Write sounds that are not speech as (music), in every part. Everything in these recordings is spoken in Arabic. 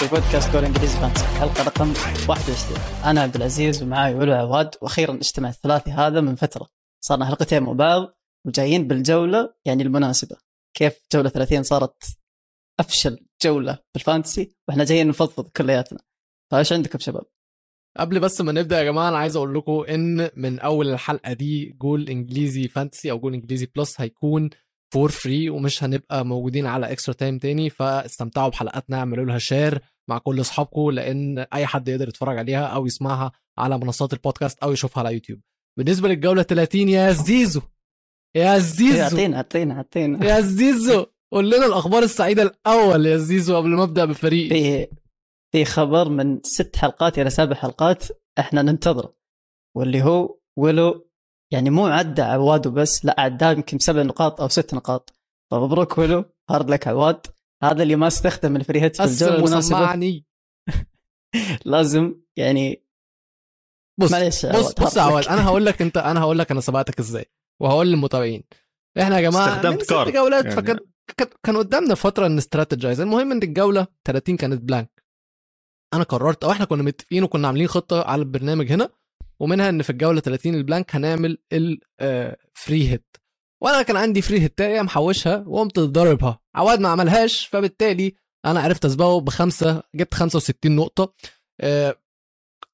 في بودكاست جول إنجليزي فانتسي حلقه رقم 21 أنا عبد العزيز ومعاي ويلو وعواد وأخيرا اجتمع الثلاثي هذا من فترة. صار لنا حلقتين مع بعض وجايين بالجولة يعني المناسبة. كيف جولة 30 صارت أفشل جولة بالفانتسي وإحنا جايين نفضفض كلياتنا. فايش عندكم شباب؟ قبل بس ما نبدأ يا جماعة أنا عايز أقول لكم إن من أول الحلقة دي جول إنجليزي فانتسي أو جول إنجليزي plus هيكون for free ومش هنبقى موجودين على extra time تاني فاستمتعوا بحلقاتنا اعملوا لها share مع كل أصحابكم لأن أي حد يقدر يتفرج عليها أو يسمعها على منصات البودكاست أو يشوفها على يوتيوب بالنسبة للجولة 30 يا زيزو يا زيزو. أعطينا أعطينا أعطينا. يا زيزو قول لنا الأخبار السعيدة الأول يا زيزو قبل ما أبدأ بفريقي في في خبر من ست حلقات إلى سبع حلقات إحنا ننتظره واللي هو ولو يعني مو عدى عواد وبس لا عدى يمكن سبع نقاط أو ست نقاط. فمبروك ويلو hard luck عواد. هذا اللي ما استخدم ال free hit في الجوله المناسبه (laughs) لازم يعني بص معلش بص عواد، بص عواد. أنا هقول لك أنت أنا هقول لك أنا سبقتك إزاي وهقول للمتابعين. إحنا يا جماعة استخدمت card جولات يعني. فكان كان- قدامنا فترة ن strategize المهم إن الجولة 30 كانت blank أنا قررت أو إحنا كنا متفقين وكنا عاملين خطة على البرنامج هنا. ومنها إن في الجولة 30 ال blank هنعمل ال free hit وأنا كان عندي free hit ايه محوشها وقمت ضاربها. عواد ما عملهاش فبالتالي أنا عرفت اسبقه بخمسة جبت 65 نقطة. آه،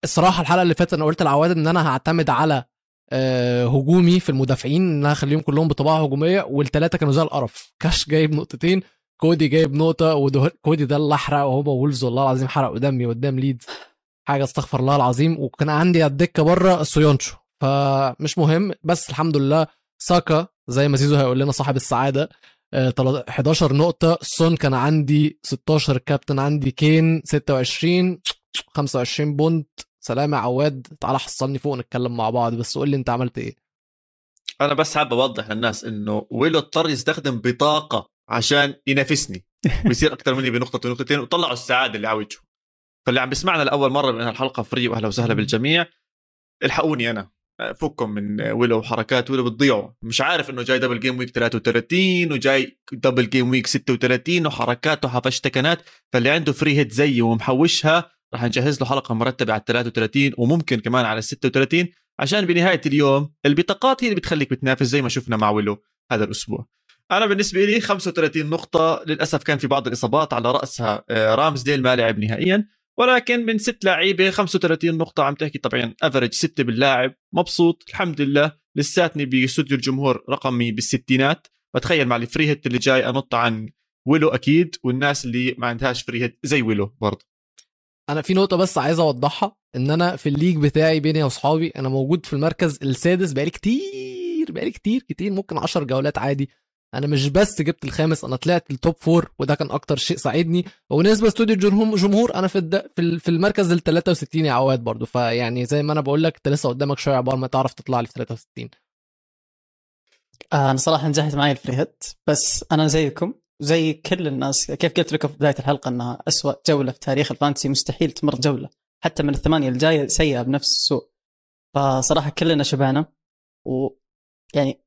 الصراحة الحلقة اللي فاتت أنا قلت لعواد إن أنا هعتمد على آه، هجومي في المدافعين إن أنا أخليهم كلهم بطباع هجومية والثلاثه كانوا زي القرف. كاش جايب نقطتين كودي جايب نقطة وده كودي ده اللي احرق وهو وولفز والله العظيم حرقوا دمي قدام ليدز. حاجة استغفر الله العظيم. وكان عندي على الدكة بره سويونتشو فمش مهم. بس الحمد لله ساكا زي ما زيزو هيقول لنا صاحب السعادة. آه، تلا- 11 نقطة. سون كان عندي 16 كابتن عندي كين 26 25 point. سلام يا عواد. تعالى حصلني فوق نتكلم مع بعض. بس قول لي انت عملت إيه؟ أنا بس حابب أوضح للناس إنه ويلو اضطر يستخدم بطاقة عشان ينافسني. (laughs) بيصير أكثر مني بنقطة ونقطتين. وطلعوا السعادة اللي عاوجه فاللي عم بيسمعنا لأول مرة من الحلقة free واهلا وسهلا بالجميع. الحقوني أنا. فكم من ويلو وحركات ويلو بتضيعوا. مش عارف إنه جاي double game week 33 وجاي double game week 36 وحركات وحفشتكنات فاللي عنده free hit زيي ومحوشها راح نجهز له حلقة مرتبة على 33 وممكن كمان على 36 عشان بنهاية اليوم البطاقات هي اللي بتخليك بتنافس زي ما شفنا مع ويلو هذا الأسبوع. أنا بالنسبة لي 35 نقطة. للأسف كان في بعض الإصابات على رأسها آه، رامزديل ما لعب نهائيا. ولكن من ست لعيبه 35 نقطة عم تحكي طبعا افرج ستة باللاعب. مبسوط الحمد لله. لساتني باستوديو الجمهور رقمي بالستينات. بتخيل مع ال free hit اللي جاي أنط عن ويلو أكيد والناس اللي ما عندهاش free hit زي ويلو برضه. أنا في نقطة بس عايز أوضحها إن أنا في ال league بتاعي بيني وأصحابي أنا موجود في المركز السادس بقالي كتير بقالي كتير كتير ممكن 10 جولات عادي. أنا مش بس جبت الخامس أنا طلعت ال top four وده كان أكتر شيء ساعدني. وبالنسبة لاستوديو الجمهور جمهور أنا في. في, ال... في المركز ال 63 يا عواد برضو. فيعني زي ما أنا بقول لك أنت لسه قدامك شوية عبال ما تعرف تطلع لي في 63 آه أنا صراحة نجحت معي ال free hit بس أنا زيكم زي كل الناس. كيف قلت لكم في بداية الحلقة إنها أسوأ جولة في تاريخ الفانتسي مستحيل تمر جولة حتى من الثمانية الجاية سيئة بنفس السوء. فصراحة كلنا شبعنا ويعني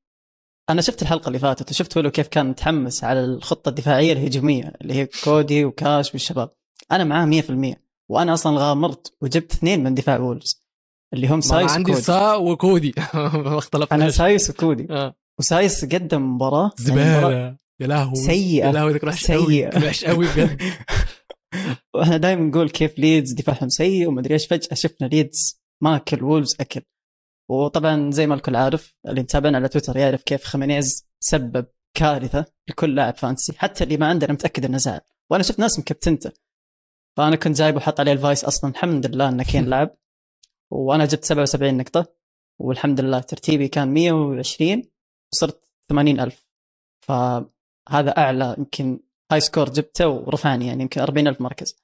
أنا شفت الحلقة اللي فاتت وشفت ويلو كيف كان متحمس على الخطة الدفاعية الهجومية اللي هي كودي وكاش والشباب. أنا معاه 100% وأنا أصلا غامرت وجبت اثنين من دفاع وولفز اللي هم سايس عندي وكودي. سا وكودي. (laughs) ما أنا سايس وكودي. آه. وسايس قدم مباراة. يعني زبالة. يا لهوي. سيئة. يا لهوي ده كان وحش قوي بجد. (laughs) (laughs) وإحنا دائما نقول كيف ليدز دفاعهم سيء ومدري إيش فجأة شفنا ليدز ماكل وولفز أكل. وطبعا زي ما الكل عارف اللي متابعنا على تويتر يعرف كيف خيمينيز سبب كارثة لكل لاعب فانتسي حتى اللي ما عندنا متأكد إنه زعل. وأنا شفت ناس مكبتنته فأنا كنت جايبه وحط عليه ال vice أصلا الحمد لله إنه كين (laughs) لعب وأنا جبت 77 نقطة والحمد لله ترتيبي كان 120 وصرت 80 ألف. فهذا أعلى يمكن high score جبته ورفعني يعني يمكن 40 ألف مركز.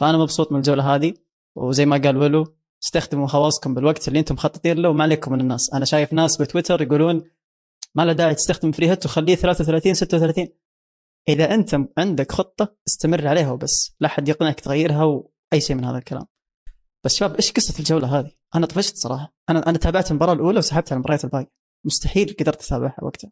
فأنا مبسوط من الجولة هذه وزي ما قال ويلو استخدموا حواسكم بالوقت اللي أنتم مخططين له وما عليكم من الناس. أنا شايف ناس بتويتر يقولون ما له داعي تستخدم free hit وخليه 33 36 إذا أنت عندك خطة استمر عليها وبس لا حد يقنعك تغيرها وأي شيء من هذا الكلام. بس شباب إيش قصة الجولة هذه؟ أنا طفشت صراحة. أنا أنا تابعت المباراة الأولى وسحبت على المباريات الباقيه مستحيل قدرت أتابعها وقتها.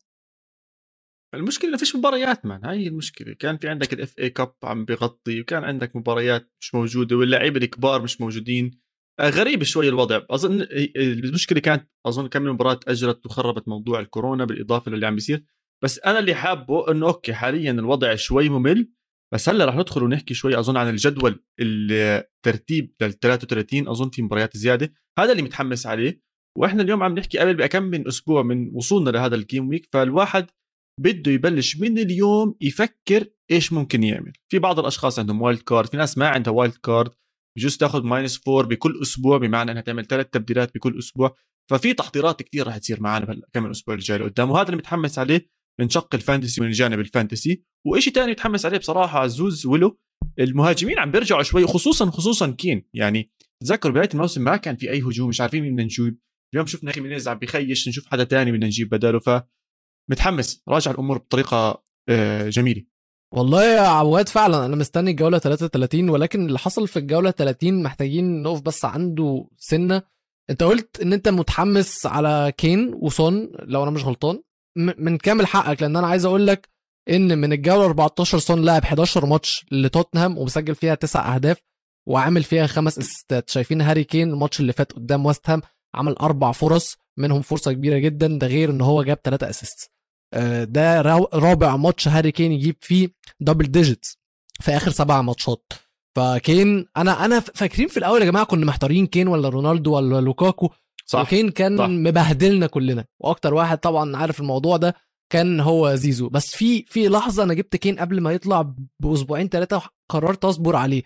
المشكلة إنه فيش مباريات man. هاي المشكلة. كان في عندك ال FA Cup عم بغطي وكان عندك مباريات مش موجودة واللاعيبه الكبار مش موجودين. غريب شوي الوضع. أظن المشكلة كانت أظن كم مباراة تأجلت وخربت موضوع الكورونا بالإضافة للي عم بيصير. بس أنا اللي حابه إنه okay حاليا الوضع شوي ممل بس هلأ رح ندخل ونحكي شوي أظن عن الجدول الترتيب لل 33 أظن في مباريات زيادة. هذا اللي متحمس عليه. وإحنا اليوم عم نحكي قبل بكم من أسبوع من وصولنا لهذا ال game week فالواحد بده يبلش من اليوم يفكر إيش ممكن يعمل. في بعض الأشخاص عندهم wild card في ناس ما عندها wild card بجوز تاخذ minus four بكل أسبوع بمعنى إنها تعمل ثلاث تبديلات بكل أسبوع. ففي تحضيرات كثير راح تصير معنا كم الأسبوع الجاي لقدام. وهذا اللي متحمس عليه من شق الـ fantasy من الجانب الـ fantasy وإشي تاني متحمس عليه بصراحة عزوز ولو المهاجمين عم بيرجعوا شوي خصوصا خصوصا كين. يعني تذكروا بدايه الموسم ما كان في أي هجوم مش عارفين مين بدنا نجيب. اليوم شفنا خيمينيز عم بخيش نشوف حدا تاني بدنا نجيب بداله. ف متحمس راجع الأمور بطريقة آه، جميلة. والله يا عواد فعلا أنا مستني الجولة 33 ولكن اللي حصل في الجولة 30 محتاجين نقف بس عندها سنة. أنت قلت إن أنت متحمس على كين وسون لو أنا مش غلطان. من كامل حقك لأن أنا عايز أقول لك إن من الجولة 14 سون لعب 11 ماتش لتوتنهام ومسجل فيها 9 أهداف وعامل فيها خمس assist ات. شايفين هاري كين الماتش اللي فات قدام ويست هام عمل أربع فرص منهم فرصة كبيرة جدا ده غير إن هو جاب 3 assist ده رابع ماتش هاري كين يجيب فيه double digits في آخر سبع ماتشات. فكين أنا أنا فاكرين في الأول يا جماعة كنا محتارين كين ولا رونالدو ولا لوكاكو؟ صح وكين كان صح. مبهدلنا كلنا. وأكتر واحد طبعا عارف الموضوع ده كان هو زيزو. بس في في لحظة أنا جبت كين قبل ما يطلع بأسبوعين ثلاثة قررت أصبر عليه.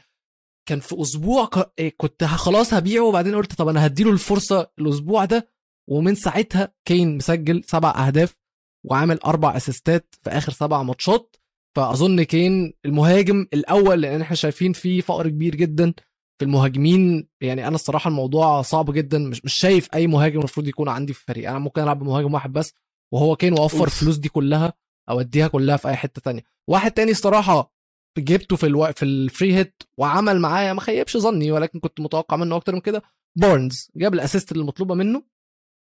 كان في أسبوع إيه، كنت خلاص هبيعه وبعدين قلت طب أنا هديله الفرصة الأسبوع ده. ومن ساعتها كين مسجل سبع أهداف وعامل أربع assist ات في آخر سبع ماتشات. فأظن كين المهاجم الأول لأن إحنا شايفين فيه فقر كبير جدا في المهاجمين. يعني أنا الصراحة الموضوع صعب جدا. مش مش شايف أي مهاجم المفروض يكون عندي في الفريق. أنا ممكن ألعب بمهاجم واحد بس وهو كين وفر الفلوس دي كلها اوديها كلها في أي حتة تانية. واحد تاني الصراحة جبته في الـ و... في الـ free hit وعمل معايا ما خيبش ظني ولكن كنت متوقع منه أكتر من كده. بارنز جاب الـ assist اللي مطلوبة منه.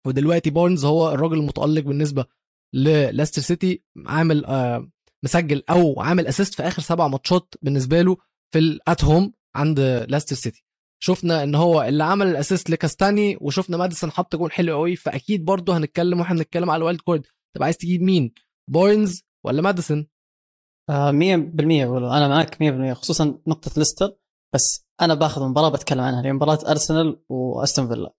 ودلوقتي بارنز هو الراجل المتألق بالنسبة لليستر سيتي عامل آه مسجل أو عامل assist في آخر سبع ماتشات بالنسبة له في الـ at home عند ليستر سيتي شفنا إن هو اللي عمل الـ assist لكاستاني وشفنا ماديسون حط جول حلو قوي فأكيد برضه هنتكلم وإحنا بنتكلم على الـ wild card طب عايز تجيب مين؟ بارنز ولا ماديسون؟ 100% آه أنا معك 100% خصوصا نقطة ليستر. بس أنا باخذ مباراة بتكلم عنها هي مباراة أرسنال وأستون فيلا.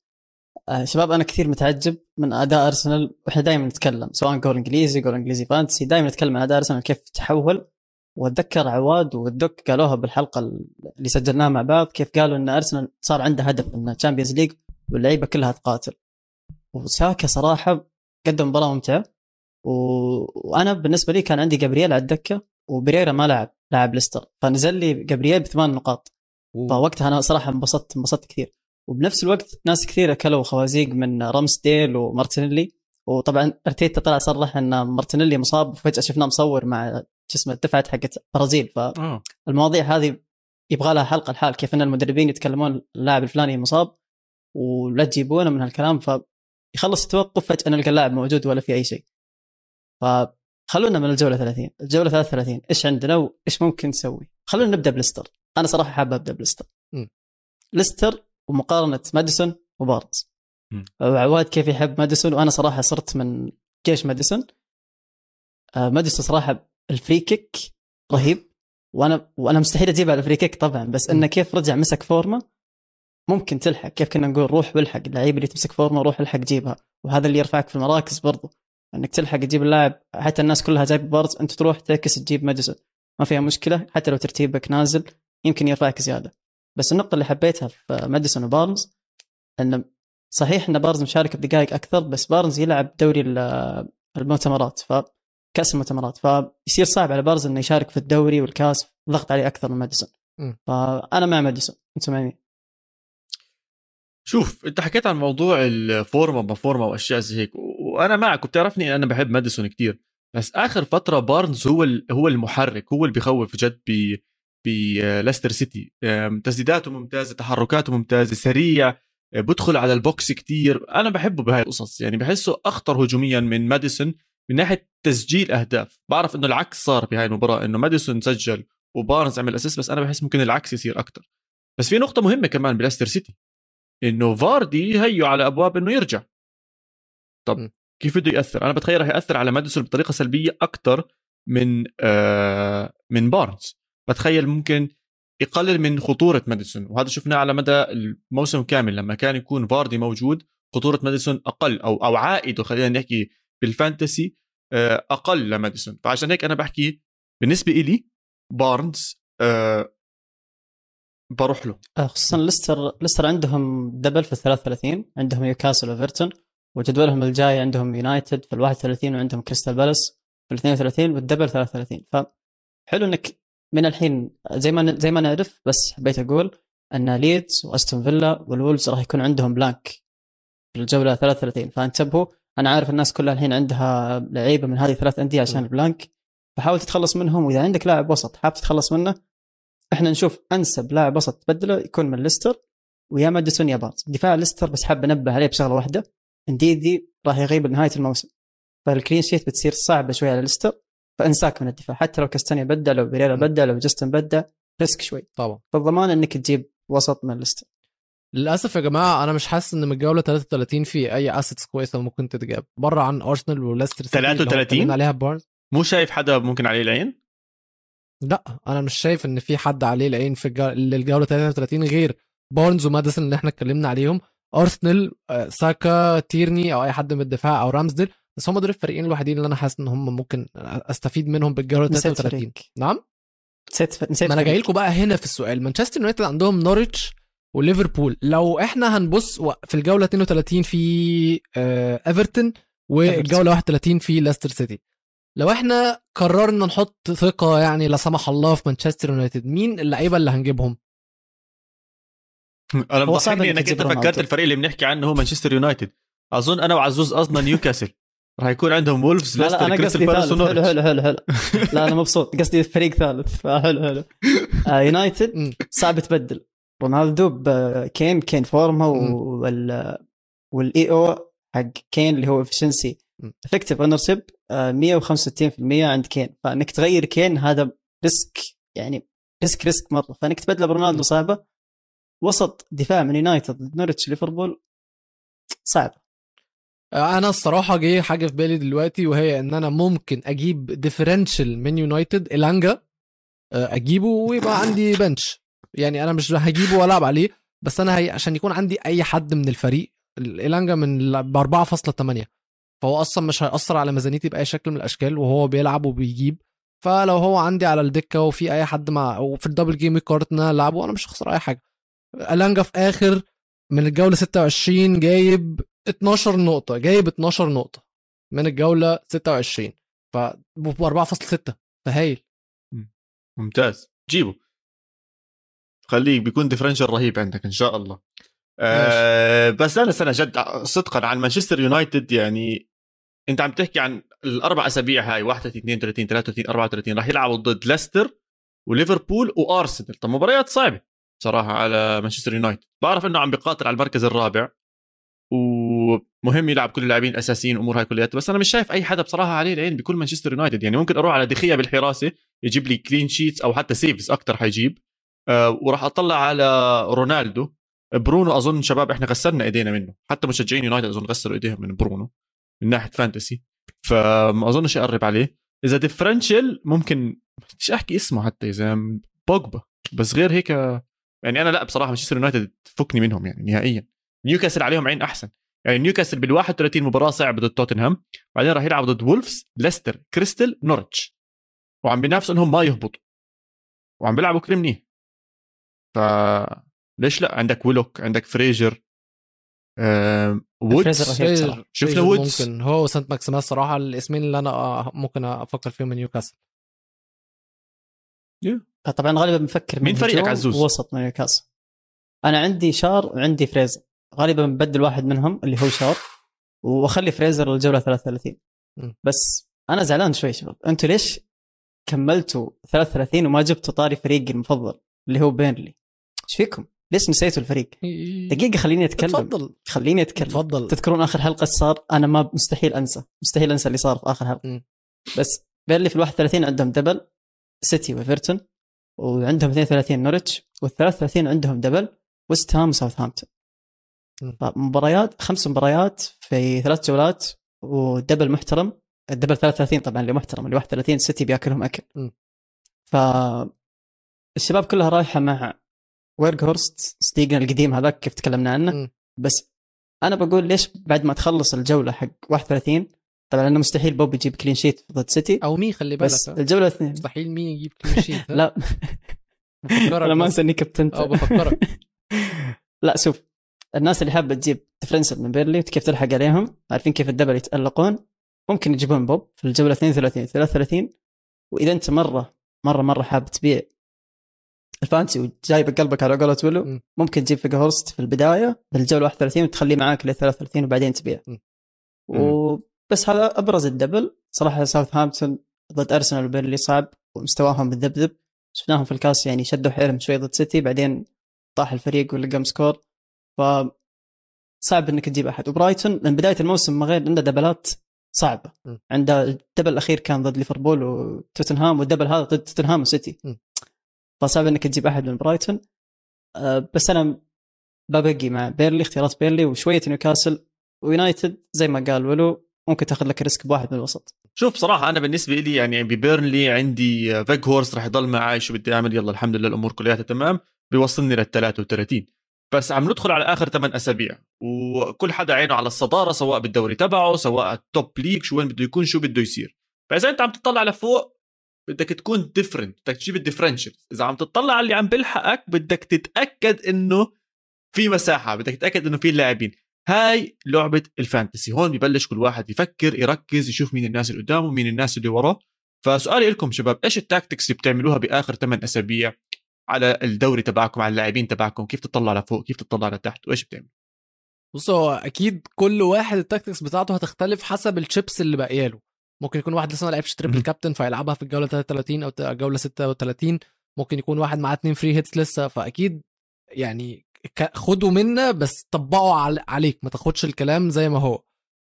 شباب أنا كثير متعجب من أداء أرسنال وإحنا دائما نتكلم سواء جول إنجليزي جول إنجليزي fantasy دائما نتكلم عن أداء أرسنال كيف تحول. وأتذكر عواد وال دوك قالوها بالحلقة اللي سجلناها مع بعض كيف قالوا إن أرسنال صار عنده هدف انه Champions League واللعيبة كلها تقاتل. وساكا صراحة قدم مباراة ممتعة. و... وأنا بالنسبة لي كان عندي جابرييل على الدكة وبريرا ما لعب لاعب ليستر. فنزل لي جابرييل بثمان نقاط. فوقتها أنا صراحة انبسطت انبسطت كثير. وبنفس الوقت ناس كثير أكلوا خوازيق من رامسديل ومارتينيلي. وطبعا أرتيتا طلع صرح إن مارتينيلي مصاب وفجأة شفناه مصور مع اسمه الدفعة حقت البرازيل فالمواضيع هذه يبغى لها حلقة الحال كيف إن المدربين يتكلمون اللاعب الفلاني مصاب ولا تجيبونه من هالكلام. فيخلص التوقف فجأة نلقى اللاعب موجود ولا في أي شيء. فخلونا من الجولة 30 الجولة 33 إيش عندنا وإيش ممكن نسوي؟ خلونا نبدأ بليستر. أنا صراحة حابب أبدأ بليستر. ليستر ومقارنة ماديسون وبارنز. عواد كيف يحب ماديسون وأنا صراحة صرت من جيش ماديسون. آه، ماديسون صراحة الـ free kick رهيب. وأنا وأنا مستحيل أجيب على الـ free kick طبعا بس إنه كيف رجع مسك form ة ممكن تلحق. كيف كنا نقول روح والحق اللعيبه اللي تمسك form ة روح الحق جيبها. وهذا اللي يرفعك في المراكز برضو إنك تلحق تجيب اللاعب. حتى الناس كلها جايب بارنز أنت تروح تعكس تجيب ماديسون. ما فيها مشكلة حتى لو ترتيبك نازل يمكن يرفعك زيادة. بس النقطة اللي حبيتها في ماديسون وبارنز إنه صحيح إن بارنز مشارك بدقائق أكثر بس بارنز يلعب دوري المؤتمرات ف كأس المؤتمرات فيصير صعب على بارنز إنه يشارك في الدوري والكأس ضغط عليه أكثر من ماديسون فأنا مع ماديسون انت مع مين؟ شوف أنت حكيت عن موضوع الـ forma ما forma وأشياء زي هيك وأنا معك وبتعرفني أنا بحب ماديسون كثير بس آخر فترة بارنز هو هو المحرك هو اللي بخوف جد ب بليستر سيتي تسديداته ممتازة تحركاته ممتازة سريع بدخل على الـ box كتير. أنا بحبه بهاي القصص يعني بحسه أخطر هجوميا من ماديسون من ناحية تسجيل أهداف. بعرف إنه العكس صار بهاي المباراة إنه ماديسون سجل وبارنز عمل assist بس أنا بحس ممكن العكس يصير أكثر بس في نقطة مهمة كمان بليستر سيتي إنه فاردي هيو على أبواب إنه يرجع. طب م. كيف بده يأثر؟ أنا بتخيل رح يأثر على ماديسون بطريقة سلبية أكثر من آه من بارنز. بتخيل ممكن يقلل من خطورة ماديسون وهذا شفناه على مدى الموسم كامل لما كان يكون فاردي موجود خطورة ماديسون أقل أو أو عائده خلينا نحكي بالـ fantasy آه، أقل لماديسون فعشان هيك أنا بحكي بالنسبة إلي بارنز أه بروح له. آه، خصوصا ليستر ليستر عندهم double في ال 33 عندهم نيوكاسل وايفرتون وجدولهم الجاي عندهم يونايتد في ال 31 وعندهم كريستال بالاس في ال 32 والـ double 33 فحلو إنك من الحين زي ما زي ما نعرف بس حبيت أقول أن ليدز وأستون فيلا والولفز راح يكون عندهم blank في الجولة 33 فانتبهوا أنا عارف الناس كلها الحين عندها لعيبة من هذه ثلاث أندية عشان. الـ blank فحاول تتخلص منهم وإذا عندك لاعب وسط حاب تتخلص منه إحنا نشوف أنسب لاعب وسط تبدله يكون من ليستر ويا ماديسون يا بارنز دفاع ليستر بس حاب انبه عليه بشغلة واحدة. انديدي راح يغيب لنهاية الموسم. فالـ clean sheet بتصير صعبة شوي على ليستر. فانساك من الدفاع. حتى لو كاستانيا بدع لو بيريرا م. بدع لو جاستن بدع risk شوي. طبعا. فالضمان إنك تجيب وسط من ليستر. للأسف يا جماعة أنا مش حاسس إن من الجولة 33 في أي assets كويسة ممكن تتجاب. بره عن ارسنال وليستر سيتي اللي هو 33 اتكلمنا عليها بارنز مو شايف حدا ممكن عليه العين؟ لا أنا مش شايف إن في حد عليه العين في الجو- الجوله 33 غير بارنز وماديسون اللي إحنا اتكلمنا عليهم. ارسنال ساكا تيرني أو أي حد من الدفاع أو رامزديل بس هم دول الفريقين الوحيدين اللي أنا حاسس إن هم ممكن أستفيد منهم بالجولة نسيت 33 فريق نعم؟ نسيت نسيت ما أنا جاي. لكم بقى هنا في السؤال. مانشستر يونايتد عندهم نوريتش وليفربول. لو إحنا هنبص في الجولة 32 في آه، إيفرتون والجولة 31 في ليستر سيتي. لو إحنا قررنا نحط ثقة يعني لا سمح الله في مانشستر يونايتد مين اللعيبة اللي هنجيبهم؟ أنا إنك إنك أنت فكرت. الفريق اللي بنحكي عنه هو مانشستر يونايتد. أظن أنا وعزوز قصدنا نيوكاسل. راح يكون عندهم وولفز لا لا أنا قصدي ثالث. حلو حلو حلو حلو. لا أنا مبسوط. قصدي فريق ثالث. فحلو حلو. آه يونايتد. صعب تبدل. رونالدو بكين كين فورمه. وال وال EO حق كين اللي هو efficiency. effective ownership 165% عند كين. فإنك تغير كين هذا risk يعني risk risk مرة. فإنك تبدله برونالدو. صعبة. وسط دفاع من يونايتد نورتش ليفربول صعب. أنا الصراحة جه حاجة في بالي دلوقتي وهي ان أنا ممكن أجيب differential من يونايتد إلانجا. آه، اجيبه ويبقى عندي bench يعني أنا مش هجيبه والعب عليه بس أنا هي عشان يكون عندي اي حد من الفريق إلانجا من ب 4.8 فهو أصلا مش هيأثر على ميزانيتي بأي شكل من الأشكال وهو بيلعب وبيجيب. فلو هو عندي على الدكة وفي أي حد مع وفي ال double game كارت إن أنا ألعبه أنا مش هخسر أي حاجة. إلانجا في آخر من الجولة 26 جايب 12 نقطة جايب 12 نقطة من الجولة 26 ف ب 4.6 فهايل ممتاز. جيبه. خليه بيكون differential رهيب عندك إن شاء الله. آه بس أنا سنة جد صدقا عن مانشستر يونايتد يعني أنت عم تحكي عن الأربع أسابيع هاي 31 32 33 34 راح يلعبوا ضد ليستر وليفربول وارسنال طب مباريات صعبة صراحة على مانشستر يونايتد بعرف إنه عم بيقاتل على المركز الرابع. ومهم يلعب كل اللاعبين الأساسيين أمور هاي كلياتها. بس أنا مش شايف أي حدا بصراحة عليه العين بكل مانشستر يونايتد. يعني ممكن أروح على دي خيا بالحراسة يجيب لي clean sheets أو حتى saves أكثر حيجيب. أه وراح أطلع على رونالدو. برونو أظن شباب إحنا غسلنا إيدينا منه. حتى مشجعين يونايتد أظن غسلوا إيديهم من برونو من ناحية fantasy فما اظنش أقرب عليه. إذا differential ممكن مش أحكي اسمه حتى إذا بوجبا بس غير هيك يعني أنا لا بصراحة مانشستر يونايتد فكني منهم يعني نهائيا. نيوكاسل عليهم عين أحسن. يعني نيوكاسل بال 31 مباراة صعبه ضد توتنهام بعدين راح يلعب ضد وولفز ليستر كريستال نورتش. وعم بينافسوا إنهم ما يهبطوا. وعم بيلعبوا كثير منيح ف ليش لا؟ عندك ويلوك عندك فريزر. آم، وودز. شفنا وودز. ممكن. هو وسانت ماكسيمان الصراحة الاسمين اللي أنا آه، ممكن أفكر فيهم من نيوكاسل. طبعا غالبا بنفكر من مين فريقك عزوز؟ وسط من نيوكاسل. أنا عندي شار وعندي فريزر. غالبا ببدل واحد منهم اللي هو شار وأخلي فريزر للجوله 33 م. بس أنا زعلان شوي شباب. أنتوا ليش كملتوا 33 وما جبتوا طاري فريقي المفضل اللي هو بيرنلي؟ إيش فيكم؟ ليش نسيتوا الفريق؟ دقيقة خليني أتكلم. تفضل. خليني أتكلم. تفضل. تذكرون آخر حلقة صار؟ أنا ما مستحيل أنسى. مستحيل أنسى اللي صار في آخر حلقة. بس بيرنلي في ال 31 عندهم double سيتي وإيفرتون وعندهم 32 نورتش وال 33 عندهم double ويست هام وساوثهامبتون. مباريات خمس مباريات في ثلاث جولات و double محترم ال double 33 طبعا اللي محترم اللي 31 سيتي بياكلهم أكل. ف الشباب كلها رايحة مع فيجهورست صديقنا القديم هذاك كيف تكلمنا عنه مم. بس أنا بقول ليش بعد ما تخلص الجولة حق 31 طبعا إنه مستحيل بوب يجيب clean sheet ضد سيتي أو مين خلي بالك بس؟ الجولة الاثنين مستحيل مين يجيب clean sheet؟ لا أنا ما. أنسى إني كابتنت أو بفكرك لا شوف الناس اللي حابة تجيب differential من بيرنلي كيف تلحق عليهم؟ عارفين كيف ال double يتألقون؟ ممكن يجيبون بوب في الجولة 32 33 وإذا أنت مرة مرة مرة حاب تبيع ال fantasy وجايب قلبك على قولة ويلو م. ممكن تجيب فيجهورست في البداية بالجوله 31 وتخليه معاك ل 33 وبعدين تبيع. وبس هذا أبرز ال double. صراحة ساوثهامبتون ضد ارسنال وبيرنلي صعب ومستواهم متذبذب شفناهم في الكاس يعني شدوا حيلهم شوي ضد سيتي بعدين طاح الفريق ولقى score ف صعب إنك تجيب أحد. وبرايتون من بداية الموسم ما غير عنده دبلات صعبة. عنده ال double الأخير كان ضد ليفربول وتوتنهام وال double هذا ضد توتنهام وسيتي. فصعب إنك تجيب أحد من برايتون. أه، بس أنا ببقي مع بيرنلي اختيارات بيرنلي وشوية نيوكاسل ويونايتد زي ما قال ولو. ممكن تاخذ لك risk بواحد من الوسط. شوف صراحة أنا بالنسبة لي يعني ببيرنلي عندي فيجهورست راح يضل معي شو بدي أعمل؟ يلا الحمد لله الأمور كلها تمام بيوصلني لل 33 بس عم ندخل على آخر 8 أسابيع. وكل حدا عينه على الصدارة سواء بالدوري تبعه سواء ال top league شو وين بده يكون شو بده يصير. فإذا أنت عم تطلع لفوق بدك تكون different بدك تجيب ال differential إذا عم تطلع على اللي عم بيلحقك بدك تتأكد إنه في مساحة بدك تتأكد إنه في لاعبين. هاي لعبة ال fantasy. هون ببلش كل واحد يفكر يركز يشوف مين الناس اللي قدامه مين الناس اللي وراه. فسؤالي لكم شباب إيش ال tactics اللي بتعملوها بآخر 8 أسابيع؟ على الدوري تبعكم على اللاعبين تبعكم كيف تطلع لفوق كيف تطلع لتحت وإيش بتعمل؟ بص هو أكيد كل واحد ال tactics بتاعته هتختلف حسب الشيبس اللي باقيه له ممكن يكون واحد لسه ما لعبش triple captain فيلعبها في الجولة 33 أو الجوله 36 ممكن يكون واحد معاه اتنين free hits لسه فأكيد يعني خدوا منا بس طبقوا عل- عليك ما تاخدش الكلام زي ما هو.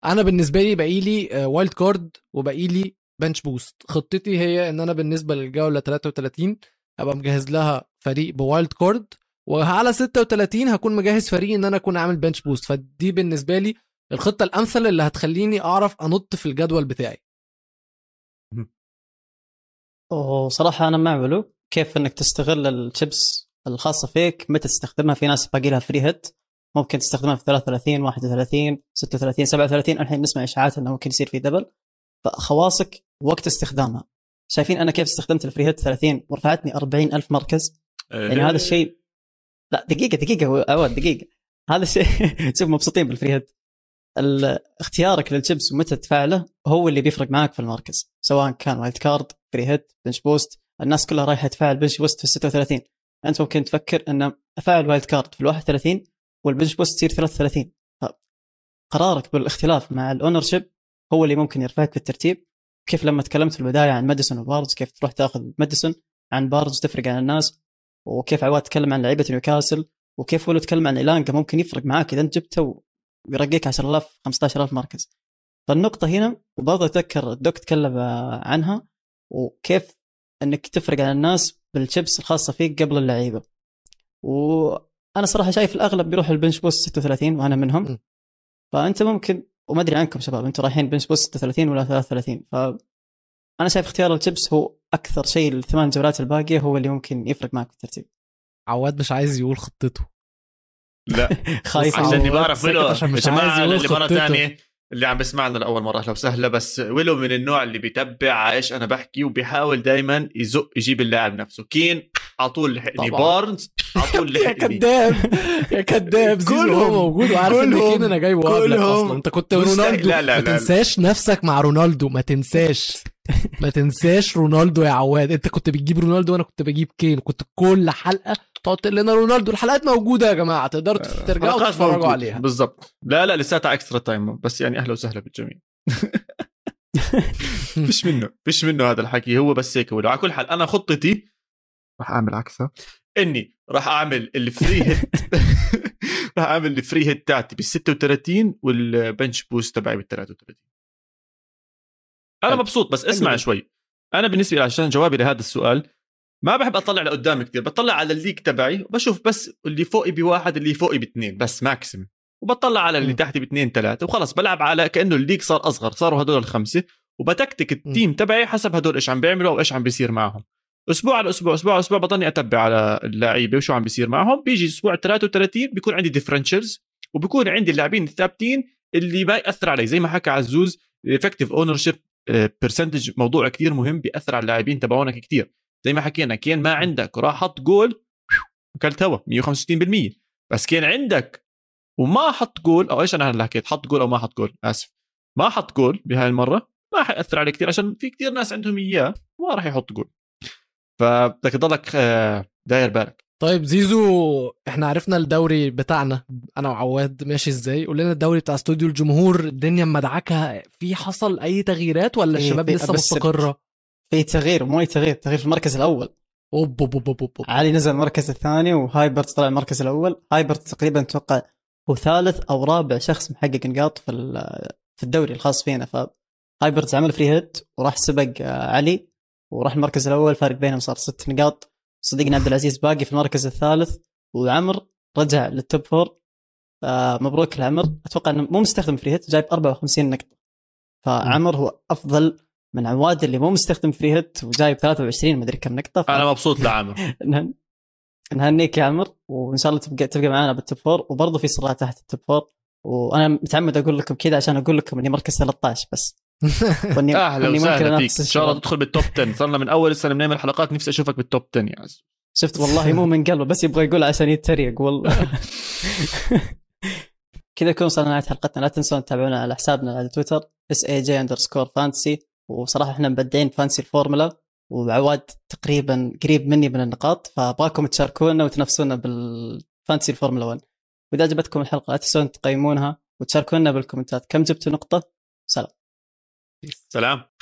أنا بالنسبة لي باقي لي wild card وباقي لي bench boost خطتي هي إن أنا بالنسبة للجولة 33 أبقى مجهز لها فريق ب wild card وعلى 36 هكون مجهز فريق إن أنا أكون عامل bench boost فدي بالنسبة لي الخطة الأمثل اللي هتخليني أعرف أنط في الجدول بتاعي. وصراحة أنا مع ولو كيف إنك تستغل الشيبس الخاصة فيك؟ متى تستخدمها في ناس باقي لها free hit ممكن تستخدمها في 33 31 36 37 الحين نسمع إشاعات إنه ممكن يصير في double فخواصك وقت استخدامها. شايفين أنا كيف استخدمت ال free hit 30 ورفعتني 40 ألف مركز. يعني هذا الشيء لا دقيقة دقيقة عواد دقيقة. هذا الشيء (laughs) شوف مبسوطين بال free hit اختيارك للشيبس ومتى تفعله هو اللي بيفرق معاك في المركز سواء كان wild card free hit bench boost. الناس كلها رايحة تفعل bench boost في 36 أنت ممكن تفكر إن أفعل wild card في ال 31 وال bench boost تصير 33 قرارك بالاختلاف مع ال ownership هو اللي ممكن يرفعك في الترتيب كيف لما تكلمت في البداية عن ماديسون وبارنز كيف تروح تاخذ ماديسون عن بارنز تفرق عن الناس وكيف عواد تكلم عن لعيبة نيوكاسل وكيف ولو تكلم عن ايلانجا ممكن يفرق معاك إذا أنت جبته ويرقيك 10000 15000 مركز. فالنقطة هنا وبرضه أتذكر الدوك تكلم عنها وكيف إنك تفرق عن الناس بالشيبس الخاصة فيك قبل اللعيبة. وأنا صراحة شايف الأغلب بيروح ال bench boost 36 وأنا منهم. فأنت ممكن وما أدري عنكم شباب أنتم رايحين bench boost 36 ولا 33 ف أنا شايف اختيار الشيبس هو أكثر شيء الثمان جولات الباقية هو اللي ممكن يفرق معك في الترتيب. عواد مش عايز يقول خطته. لا. (laughs) خايف عشان بعرف ويلو يا مش عايز جماعة يقول اللي مره. ثانية اللي عم بيسمعنا لأول مرة أهلا وسهلا. بس ويلو من النوع اللي بيتبع إيش أنا بحكي وبيحاول دائما يزق يجيب اللاعب نفسه. كين على طول لحقني. بارنز على طول (laughs) يا لحقني. كذاب يا كذاب زيزو هو موجود وعارف إن كين أنا جايبه قبلك كلهم. أصلا أنت كنت. رونالدو. لا، لا، ما لا،. تنساش نفسك مع رونالدو. ما تنساش. ما تنساش رونالدو يا عواد. أنت كنت بتجيب رونالدو وأنا كنت بجيب كين. كنت كل حلقة تقعد تقول لنا رونالدو الحلقات موجودة يا جماعة. تقدروا ترجعوا حلقات تتفرجوا. عليها. بالضبط. لا لا لساتها extra time بس يعني أهلا وسهلا بالجميع. (laughs) فيش منه فيش منه هذا الحكي. هو بس هيك. ولو على كل حال أنا خطتي راح أعمل عكسها إني راح أعمل ال free hit (laughs) (laughs) راح أعمل ال free hit تاعتي بال 36 وال bench boost تبعي بال 33 أنا. مبسوط بس اسمع. شوي أنا بالنسبة لي عشان جوابي لهذا السؤال ما بحب أطلع لقدام كثير بطلع على ال league تبعي وبشوف بس اللي فوقي بواحد اللي فوقي باثنين بس maximum وبطلع على اللي. تحتي باثنين ثلاثة وخلص بلعب على كأنه ال league صار أصغر صاروا هدول الخمسة وبتكتك ال team تبعي حسب هدول إيش عم بيعملوا أو إيش عم بيصير معهم أسبوع على أسبوع أسبوع على أسبوع بضلني أتبع على اللعيبة وشو عم بيصير معهم. بيجي أسبوع 33 بيكون عندي differentials وبيكون عندي اللاعبين الثابتين اللي ما يأثر علي. زي ما حكى عزوز ال effective ownership percentage موضوع كتير مهم بيأثر على اللاعبين تبعونك كتير. زي ما حكينا كان ما عندك وراح حط جول اكلت هوا 165% بس كان عندك وما حط جول أو إيش أنا هلا حكيت؟ حط جول أو ما حط جول آسف. ما حط جول بهاي المرة ما حيأثر عليه كثير عشان في كثير ناس عندهم إياه ما راح يحط جول فبدك تضلك آه، داير بالك. طيب زيزو إحنا عرفنا الدوري بتاعنا أنا وعواد ماشي إزاي؟ قول لنا الدوري بتاع استوديو الجمهور الدنيا مدعكه في حصل أي تغييرات ولا في- الشباب لسه مستقرة؟ في تغيير مو أي تغيير تغيير في المركز الأول. أوب أوب أوب أوب أوب. علي نزل المركز الثاني وهايبرت طلع المركز الأول. هايبرت تقريبا أتوقع هو ثالث أو رابع شخص محقق نقاط في ال- في الدوري الخاص فينا. فهايبرت عمل free hit وراح سبق آه، علي. وراح المركز الأول فارق بينهم صار ست نقاط. صديقنا عبد العزيز باقي في المركز الثالث وعمر رجع لل top four آه، مبروك لعمر. أتوقع إنه مو مستخدم free hit جايب 54 نقطة. فعمر هو أفضل من عواد اللي مو مستخدم فري هيت وجايب 23 مدري كم نقطة. ف... أنا مبسوط لعمر (laughs) نهن- نهنيك يا عمر وإن شاء الله تبقى تبقى معنا بال top four وبرضه في صراع تحت ال top four وأنا متعمد أقول لكم كذا عشان أقول لكم إني مركز 13 بس. (laughs) واني أهلا وسهلا فيك. ان شاء الله. تدخل بالتوب 10 صرنا من أول السنة بنعمل حلقات نفسي أشوفك بال top 10 يا عز. شفت والله مو من قلبه بس يبغى يقول عشان يتريق والله. (laughs) كذا يكون وصلنا نهاية حلقتنا. لا تنسون تتابعونا على حسابنا على تويتر SEG underscore fantasy وصراحة إحنا مبدعين fantasy الفورمولا وعواد تقريبا قريب مني من النقاط فأبغاكم تشاركونا وتنافسونا بال fantasy الفورمولا 1 وإذا عجبتكم الحلقة لا تنسون تقيمونها وتشاركونا بالكومنتات. كم جبتوا نقطة؟ سلام. سلام.